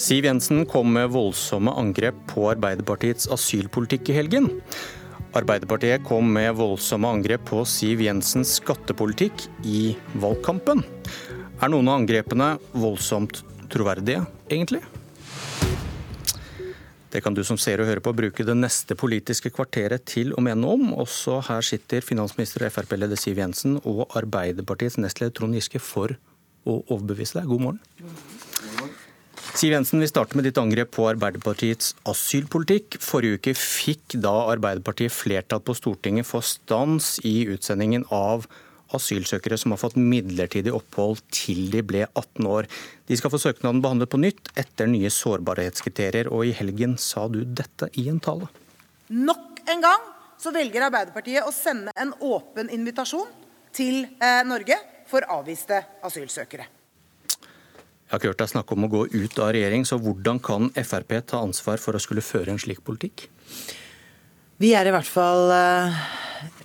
Siv Jensen kom med voldsomme angrep på Arbeiderpartiets asylpolitikk i helgen. Arbeiderpartiet kom med voldsomme angrep på Siv Jensens skattepolitikk i valgkampen. Er noen av angrepene voldsomt troverdige, egentlig? Det kan du som ser og hører på bruke det neste politiske kvarteret til å mene om. Også her sitter finansminister og Frp-leder Siv Jensen og Arbeiderpartiets nestleder Trond Giske for å overbevise deg. God morgen. Siv Jensen, vi starter med ditt angrep på Arbeiderpartiets asylpolitikk. Forrige uke fikk da Arbeiderpartiet flertall på Stortinget for stans i utsendingen av asylsøkere som har fått midlertidig opphold til de ble 18 år. De skal få søknaden behandlet på nytt etter nye sårbarhetskriterier, og i helgen sa du dette i en tale. Nok en gang så velger Arbeiderpartiet å sende en åpen invitasjon til eh, Norge for avviste asylsøkere. Jeg har ikke hørt deg snakke om å gå ut av regjering, så hvordan kan Frp ta ansvar for å skulle føre en slik politikk? Vi er i hvert fall eh,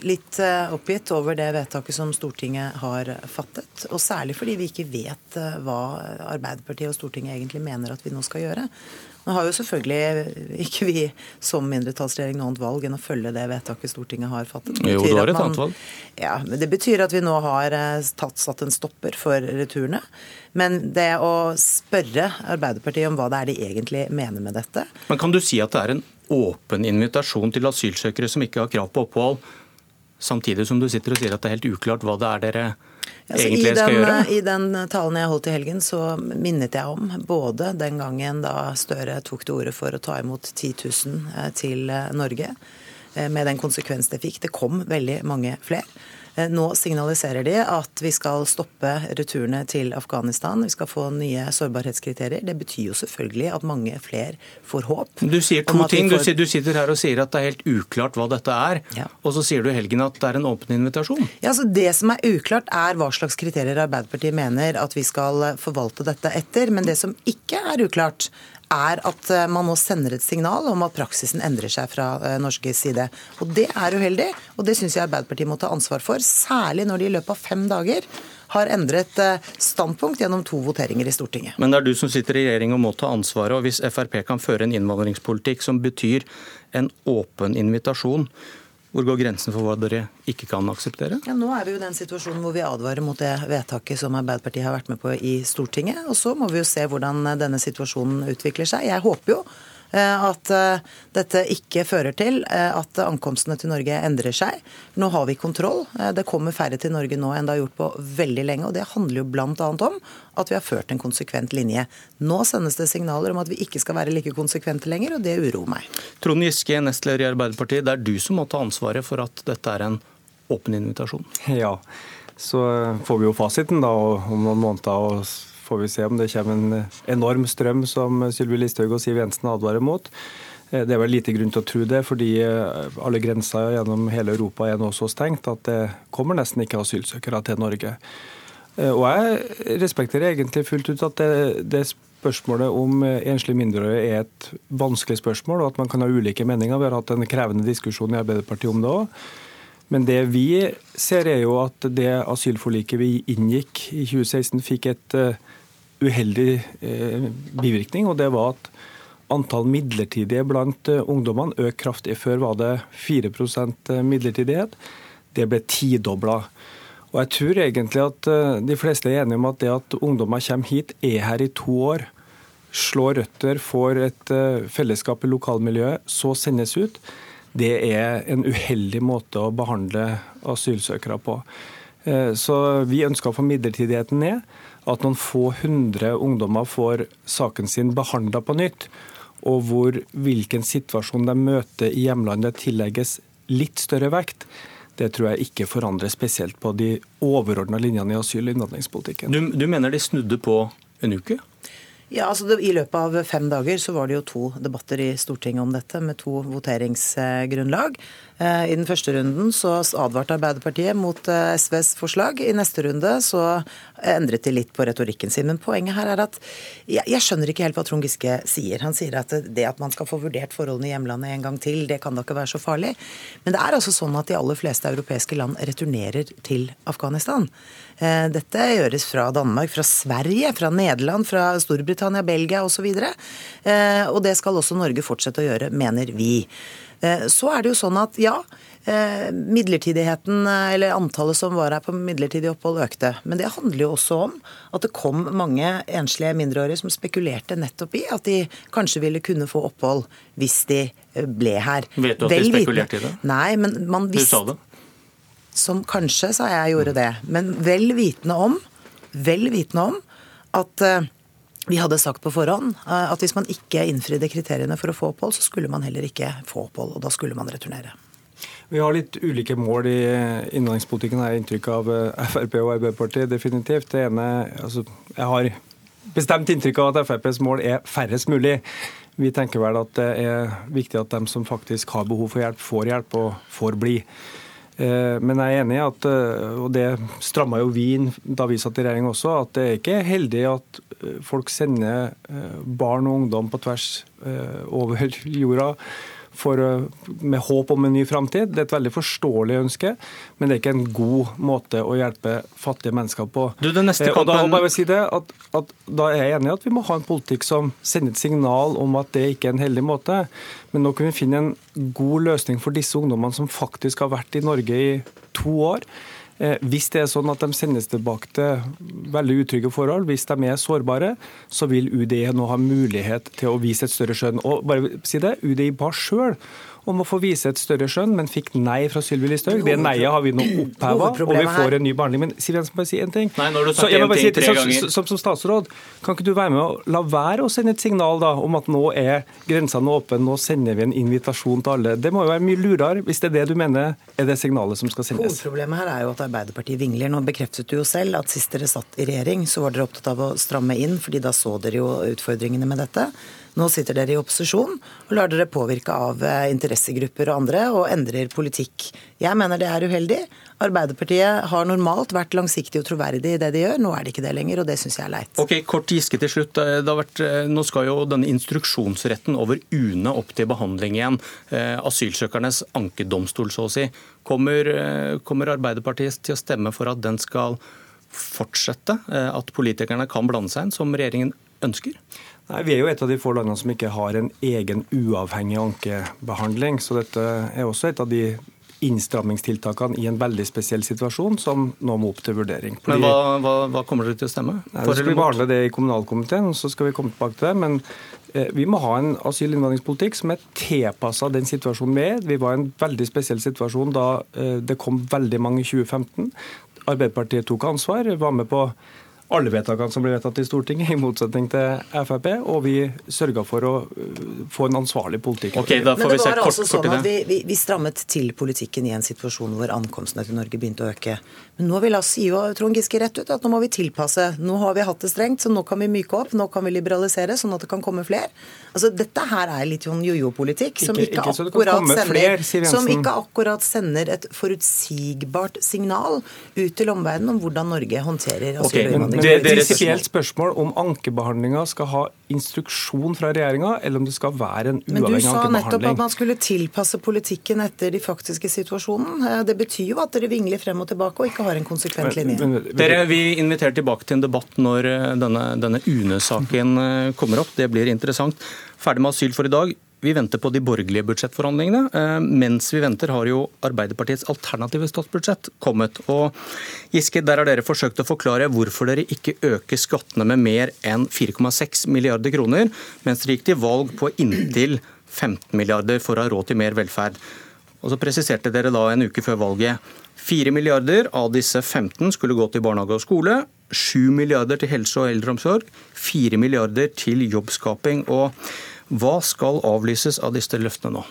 litt eh, oppgitt over det vedtaket som Stortinget har fattet. Og særlig fordi vi ikke vet eh, hva Arbeiderpartiet og Stortinget egentlig mener at vi nå skal gjøre. Nå har jo selvfølgelig ikke vi som mindretallsregjering noe annet valg enn å følge det vedtaket Stortinget har fattet. Jo, du har et annet valg. Ja, men Det betyr at vi nå har tatt, satt en stopper for returene. Men det å spørre Arbeiderpartiet om hva det er de egentlig mener med dette Men Kan du si at det er en åpen invitasjon til asylsøkere som ikke har krav på opphold, samtidig som du sitter og sier at det er helt uklart hva det er dere altså, egentlig den, skal gjøre? I den talen jeg holdt i helgen, så minnet jeg om både den gangen da Støre tok til orde for å ta imot 10 000 eh, til eh, Norge, eh, med den konsekvens det fikk. Det kom veldig mange flere. Eh, nå signaliserer de at vi skal stoppe returene til Afghanistan. Vi skal få nye sårbarhetskriterier. Det betyr jo selvfølgelig at mange flere får håp. Du sier to ting. Får... Du, sitter her og sier at det er helt uklart hva dette er. Ja. Og så sier du i helgen at det er en åpen invitasjon. Ja, altså Det som er uklart, er hva slags kriterier Arbeiderpartiet mener at vi skal forvalte dette etter. Men det som ikke er uklart, er at eh, man nå sender et signal om at praksisen endrer seg fra eh, norske side. Og Det er uheldig, og det syns jeg Arbeiderpartiet må ta ansvar for. Særlig når de i løpet av fem dager har endret eh, standpunkt gjennom to voteringer i Stortinget. Men det er du som sitter i regjering og må ta ansvaret. og Hvis Frp kan føre en innvandringspolitikk som betyr en åpen invitasjon, hvor går grensen for hva dere ikke kan akseptere? Ja, nå er vi jo i den situasjonen hvor vi advarer mot det vedtaket som Arbeiderpartiet har vært med på i Stortinget. Og så må vi jo se hvordan denne situasjonen utvikler seg. Jeg håper jo at eh, dette ikke fører til eh, at ankomstene til Norge endrer seg. Nå har vi kontroll. Det kommer færre til Norge nå enn det har gjort på veldig lenge. og Det handler jo bl.a. om at vi har ført en konsekvent linje. Nå sendes det signaler om at vi ikke skal være like konsekvente lenger, og det uroer meg. Trond Giske, nestleder i Arbeiderpartiet, det er du som må ta ansvaret for at dette er en åpen invitasjon? Ja, så får vi jo fasiten da om noen måneder. og får vi se om det kommer en enorm strøm, som Sylvi Listhaug og Siv Jensen advarer mot. Eh, det er vel lite grunn til å tro det, fordi eh, alle grenser gjennom hele Europa er nå så stengt at det kommer nesten ikke asylsøkere til Norge. Eh, og jeg respekterer egentlig fullt ut at det, det spørsmålet om enslige mindreårige er et vanskelig spørsmål, og at man kan ha ulike meninger. Vi har hatt en krevende diskusjon i Arbeiderpartiet om det òg. Men det vi ser er jo at det asylforliket vi inngikk i 2016 fikk et uheldig eh, bivirkning, og det var at antall midlertidige blant eh, ungdommene økte kraftig. Før var det 4 eh, midlertidighet. Det ble tidobla. Og jeg tror egentlig at de fleste er enige om at det at ungdommer kommer hit, er her i to år, slår røtter, får et fellesskap i lokalmiljøet, så sendes ut, det er en uheldig måte å behandle asylsøkere på. Så vi ønsker å få midlertidigheten ned at noen få hundre ungdommer får saken sin behandla på nytt, og hvor hvilken situasjon de møter i hjemlandet tillegges litt større vekt, det tror jeg ikke forandrer spesielt på de overordna linjene i asyl- og innvandringspolitikken. Du, du mener de snudde på en uke? Ja, altså det, I løpet av fem dager så var det jo to debatter i Stortinget om dette, med to voteringsgrunnlag. Eh, I den første runden så advarte Arbeiderpartiet mot eh, SVs forslag. I neste runde så endret de litt på retorikken sin. Men poenget her er at jeg, jeg skjønner ikke helt hva Trond Giske sier. Han sier at det at man skal få vurdert forholdene i hjemlandet en gang til, det kan da ikke være så farlig. Men det er altså sånn at de aller fleste europeiske land returnerer til Afghanistan. Eh, dette gjøres fra Danmark, fra Sverige, fra Nederland, fra Storbritannia, Belgia osv. Og det skal også Norge fortsette å gjøre, mener vi. Eh, så er det jo sånn at ja, eh, midlertidigheten, eh, eller antallet som var her på midlertidig opphold, økte. Men det handler jo også om at det kom mange enslige mindreårige som spekulerte nettopp i at de kanskje ville kunne få opphold hvis de ble her. Vet du at Vel de spekulerte i det? Nei, men man visste Du sa det? Som kanskje, sa jeg, gjorde det. Men vel vitende om, vel vitende om at vi hadde sagt på forhånd eh, at hvis man ikke innfridde kriteriene for å få opphold, så skulle man heller ikke få opphold, og da skulle man returnere. Vi har litt ulike mål i innvandringspolitikken, har jeg inntrykk av eh, Frp og Arbeiderpartiet. definitivt. Det ene, altså, Jeg har bestemt inntrykk av at FrPs mål er færrest mulig. Vi tenker vel at det er viktig at de som faktisk har behov for hjelp, får hjelp og får bli. Eh, men jeg er enig i at, eh, og det stramma jo vi inn da vi satt i regjering også, at det er ikke heldig at eh, folk sender barn og ungdom på tvers over jorda for, med håp om en ny framtid. Det er et veldig forståelig ønske, men det er ikke en god måte å hjelpe fattige mennesker på. Du, det neste kampen... da, bare si det, at, at, da er jeg enig i at vi må ha en politikk som sender et signal om at det ikke er en heldig måte. Men nå kan vi finne en god løsning for disse ungdommene som faktisk har vært i Norge i to år. Eh, hvis det er sånn at de sendes tilbake til veldig utrygge forhold, hvis de er sårbare, så vil UDI nå ha mulighet til å vise et større skjønn. Og bare si det, UDI ba sjøl om å få vise et større skjønn, men fikk nei fra Sylvi Listhaug. Det neiet har vi nå oppheva, og vi får en ny behandling. Men Siv Jensen, bare si en ting. Nei, når du så, en ting tre ganger. Som, som, statsråd, kan ikke du være med å la være å sende et signal da, om at nå er grensene åpne, nå sender vi en invitasjon til alle. Det må jo være mye lurere, hvis det er det du mener er det signalet som skal sendes. Hovedproblemet her er jo at Arbeiderpartiet vingler. Nå bekreftet du jo selv at sist dere satt i regjering, så var dere opptatt av å stramme inn, fordi da så dere jo utfordringene med dette. Nå sitter dere i opposisjon og lar dere påvirke av eh, interessegrupper og andre og endrer politikk. Jeg mener det er uheldig. Arbeiderpartiet har normalt vært langsiktig og troverdig i det de gjør. Nå er det ikke det lenger, og det syns jeg er leit. Ok, Kort Giske til slutt. Vært, eh, nå skal jo denne instruksjonsretten over UNE opp til behandling igjen. Eh, asylsøkernes ankedomstol, så å si. Kommer, kommer Arbeiderpartiet til å stemme for at den skal fortsette? At politikerne kan blande seg inn, som regjeringen ønsker? Nei, Vi er jo et av de få landene som ikke har en egen uavhengig ankebehandling. Så dette er også et av de innstrammingstiltakene i en veldig spesiell situasjon som nå må opp til vurdering. Fordi, men hva, hva, hva, kommer dere til å stemme? Nei, så skal vi behandle det i kommunalkomiteen, så skal vi komme tilbake til det. Men eh, vi må ha en asyl- og innvandringspolitikk som er tilpassa den situasjonen vi er Vi var i en veldig spesiell situasjon da eh, det kom veldig mange i 2015. Arbeiderpartiet tok ansvar, var med på alle vedtakene som ble vedtatt i Stortinget, i motsetning til Frp. Og vi sørga for å uh, få en ansvarlig politikk. Okay, da får Men det var kort, altså sånn at vi, vi, vi, strammet til politikken i en situasjon hvor ankomstene til Norge begynte å øke. Men nå vil si jo Trond Giske rett ut at nå må vi tilpasse. Nå har vi hatt det strengt, så nå kan vi myke opp. Nå kan vi liberalisere, sånn at det kan komme flere. Altså, Dette her er litt sånn jojo-politikk som, ikke, ikke akkurat sender, flere, som ikke akkurat sender et forutsigbart signal ut til omverdenen om hvordan Norge håndterer asylinnvandring. Okay, det, det er et prinsipielt spørsmål om ankebehandlinga skal ha instruksjon fra regjeringa, eller om det skal være en uavhengig ankebehandling. Men du sa nettopp at man skulle tilpasse politikken etter de faktiske situasjonen. Eh, det betyr jo at dere vingler frem og tilbake og ikke har en konsekvent linje. Men, men, dere, Vi inviterer tilbake til en debatt når eh, denne, denne UNE-saken eh, kommer opp. Det blir interessant. Ferdig med asyl for i dag. Vi venter på de borgerlige budsjettforhandlingene. Eh, mens vi venter, har jo Arbeiderpartiets alternative statsbudsjett kommet. Og Giske, der har dere forsøkt å forklare hvorfor dere ikke øker skattene med mer enn 4,6 milliarder kroner, mens dere gikk til valg på inntil 15 milliarder for å ha råd til mer velferd. Og så presiserte dere da en uke før valget 4 milliarder av disse 15 skulle gå til barnehage og skole. 7 milliarder til helse og eldreomsorg. 4 milliarder til jobbskaping. Og hva skal avlyses av disse løftene nå?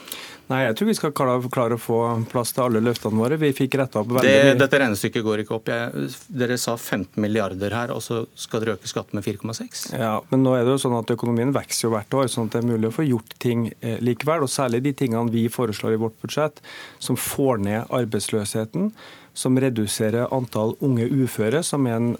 Nei, jeg tror vi skal klare å få plass til alle løftene våre. Vi fikk retta opp veldig mye. Dette regnestykket går ikke opp. Jeg, dere sa 15 milliarder her, og så skal dere øke skatten med 4,6? Ja, men nå er det jo sånn at økonomien vokser jo hvert år, sånn at det er mulig å få gjort ting eh, likevel. Og særlig de tingene vi foreslår i vårt budsjett, som får ned arbeidsløsheten, som reduserer antall unge uføre, som er en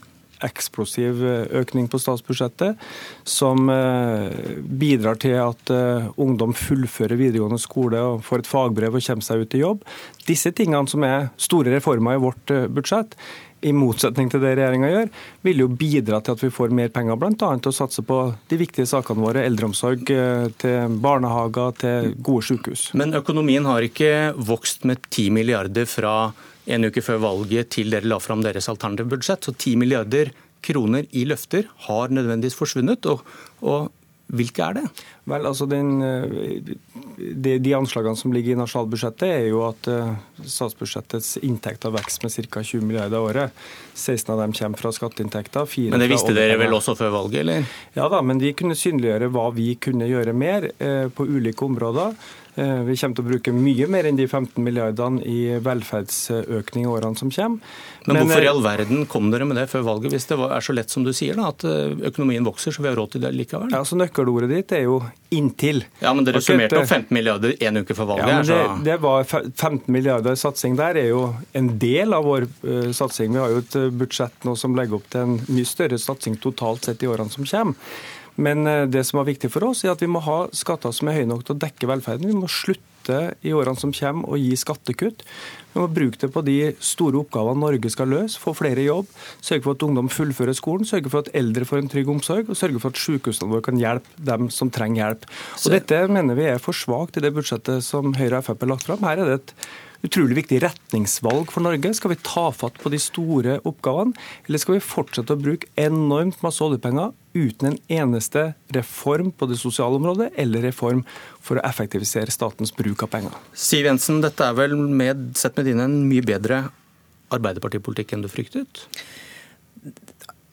eksplosiv eh, økning på statsbudsjettet, som eh, bidrar til at eh, ungdom fullfører videregående skole og får et fagbrev og kommer seg ut i jobb. Disse tingene som er store reformer i vårt budsjett, i motsetning til det regjeringa gjør, vil jo bidra til at vi får mer penger bl.a. til å satse på de viktige sakene våre. Eldreomsorg, til barnehager, til gode sykehus. Men økonomien har ikke vokst med 10 milliarder fra en uke før valget til dere la fram deres alternative budsjett. Så 10 milliarder kroner i løfter har nødvendigvis forsvunnet. Og, og hvilke er det? Vel, altså den, eh, de, de, anslagene som ligger i nasjonalbudsjettet, er jo at uh, statsbudsjettets inntekter vokser med ca. 20 milliarder i året. 16 av dem kommer fra skatteinntekter. Men det visste dere vel også før valget, eller? Ja da, men vi kunne synliggjøre hva vi kunne gjøre mer eh, på ulike områder. Eh, vi kommer til å bruke mye mer enn de 15 milliardene i velferdsøkning i årene som kommer. Men hvorfor i eh, all verden kom dere med det før valget, hvis det er så lett som du sier, da, at eh, økonomien vokser, så vi har råd til det likevel? Ja, så Nøkkelordet ditt er jo 'inntil'. Ja, Men dere summerte opp 15 milliarder en uke før valget. Ja, men det, det, var 15 milliarder satsing der er jo en del av vår uh, satsing. Vi har jo et budsjett nå som legger opp til en mye større satsing totalt sett i årene som kommer. Men eh, det som er viktig for oss, er at vi må ha skatter som er høye nok til å dekke velferden. Vi må slutte i årene som kommer å gi skattekutt. Vi må bruke det på de store oppgavene Norge skal løse. Få flere i jobb, sørge for at ungdom fullfører skolen, sørge for at eldre får en trygg omsorg, og sørge for at sykehusene våre kan hjelpe dem som trenger hjelp. Og Dette mener vi er for svakt i det budsjettet som Høyre og Frp har lagt fram. Her er det et utrolig viktig retningsvalg for Norge. Skal vi ta fatt på de store oppgavene, eller skal vi fortsette å bruke enormt masse oljepenger uten en eneste reform på det sosiale området, eller reform for å effektivisere statens bruk av penger? Siv Jensen, dette er vel med, sett med dine en mye bedre Arbeiderpartipolitikk enn du fryktet?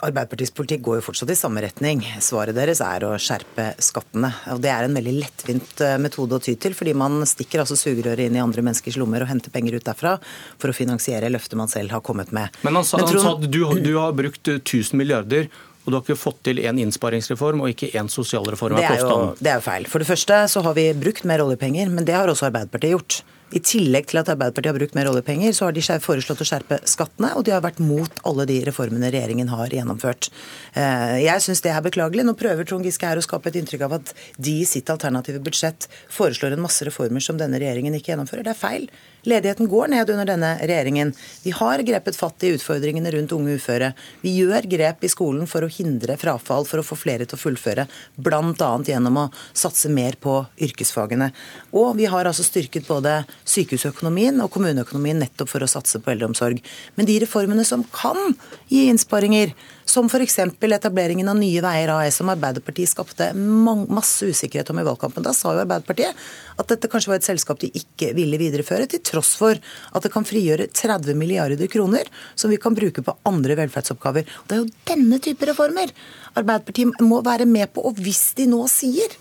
Arbeiderpartiets politikk går jo fortsatt i samme retning. Svaret deres er å skjerpe skattene. Og Det er en veldig lettvint eh, metode å ty til, fordi man stikker altså sugerøret inn i andre menneskers lommer og henter penger ut derfra for å finansiere løftet man selv har kommet med. Men han sa, Men, han sa at du, du har brukt 1000 milliarder og du har ikke fått til én innsparingsreform og ikke én sosialreform. Det er, jo, det er feil. For det første så har vi brukt mer oljepenger, men det har også Arbeiderpartiet gjort. I tillegg til at Arbeiderpartiet har brukt mer oljepenger, så har de foreslått å skjerpe skattene, og de har vært mot alle de reformene regjeringen har gjennomført. Eh, jeg syns det er beklagelig. Nå prøver Trond Giske her å skape et inntrykk av at de i sitt alternative budsjett foreslår en masse reformer som denne regjeringen ikke gjennomfører. Det er feil. Ledigheten går ned under denne regjeringen. Vi har grepet fatt i utfordringene rundt unge uføre. Vi gjør grep i skolen for å hindre frafall, for å få flere til å fullføre. Bl.a. gjennom å satse mer på yrkesfagene. Og vi har altså styrket både sykehusøkonomien og kommuneøkonomien nettopp for å satse på eldreomsorg. Men de reformene som kan gi innsparinger, som f.eks. etableringen av Nye Veier AS, som Arbeiderpartiet skapte masse usikkerhet om i valgkampen. Da sa jo Arbeiderpartiet at dette kanskje var et selskap de ikke ville videreføre, til tross for at det kan frigjøre 30 milliarder kroner som vi kan bruke på andre velferdsoppgaver. Det er jo denne type reformer Arbeiderpartiet må være med på. Og hvis de nå sier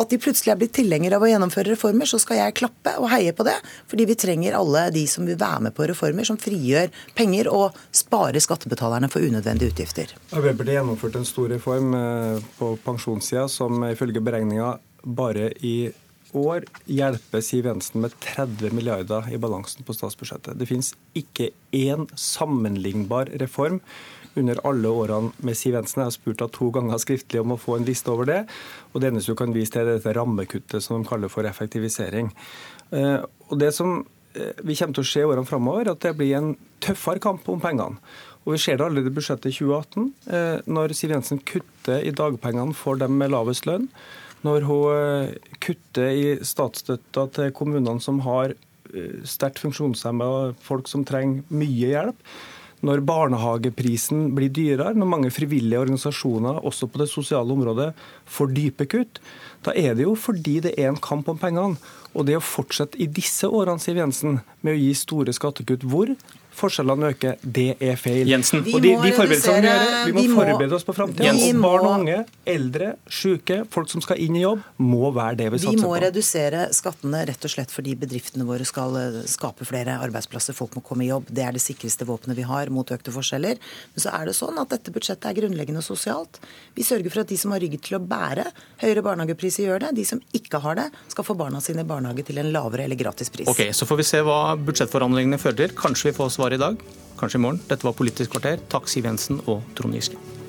at de plutselig er blitt tilhengere av å gjennomføre reformer, så skal jeg klappe og heie på det. Fordi vi trenger alle de som vil være med på reformer som frigjør penger og sparer skattebetalerne for unødvendige utgifter. Arbeiderpartiet gjennomførte en stor reform eh, på pensjonssida som ifølge beregninga bare i år hjelper Siv Jensen med 30 milliarder i balansen på statsbudsjettet. Det finnes ikke én sammenlignbar reform under alle årene med Siv Jensen. Jeg har spurt henne to ganger skriftlig om å få en liste over det. Og det eneste du kan vise til, er dette rammekuttet som de kaller for effektivisering. Eh, og det som eh, vi kommer til å se i årene framover, at det blir en tøffere kamp om pengene. Og Vi ser det allerede i budsjettet 2018, eh, når Siv Jensen kutter i dagpengene for dem med lavest lønn. Når hun kutter i statsstøtta til kommunene som har sterkt funksjonshemmede folk som trenger mye hjelp når barnehageprisen blir dyrere, når mange frivillige organisasjoner også på det sosiale området får dype kutt, da er det jo fordi det er en kamp om pengene. Og det å fortsette i disse årene Siv Jensen, med å gi store skattekutt hvor forskjellene øker. Det er feil. Jensen. Og de, de forberedelsene vi gjør, vi må vi må- forberede oss på framtida. Barn og unge, eldre, syke, folk som skal inn i jobb, må være det vi satser på. Vi må på. redusere skattene rett og slett fordi bedriftene våre skal eh, skape flere arbeidsplasser. Folk må komme i jobb. Det er det sikreste våpenet vi har mot økte forskjeller. Men så er det sånn at dette budsjettet er grunnleggende sosialt. Vi sørger for at de som har rygg til å bære høyere barnehagepriser, gjør det. De som ikke har det, skal få barna sine i barnehage til en lavere eller gratis pris. Ok, Så får vi se hva budsjettforhandlingene fører til. Kanskje vi får svar i dag, kanskje i morgen. Dette var Politisk kvarter. Takk Siv Jensen og Trond Giske.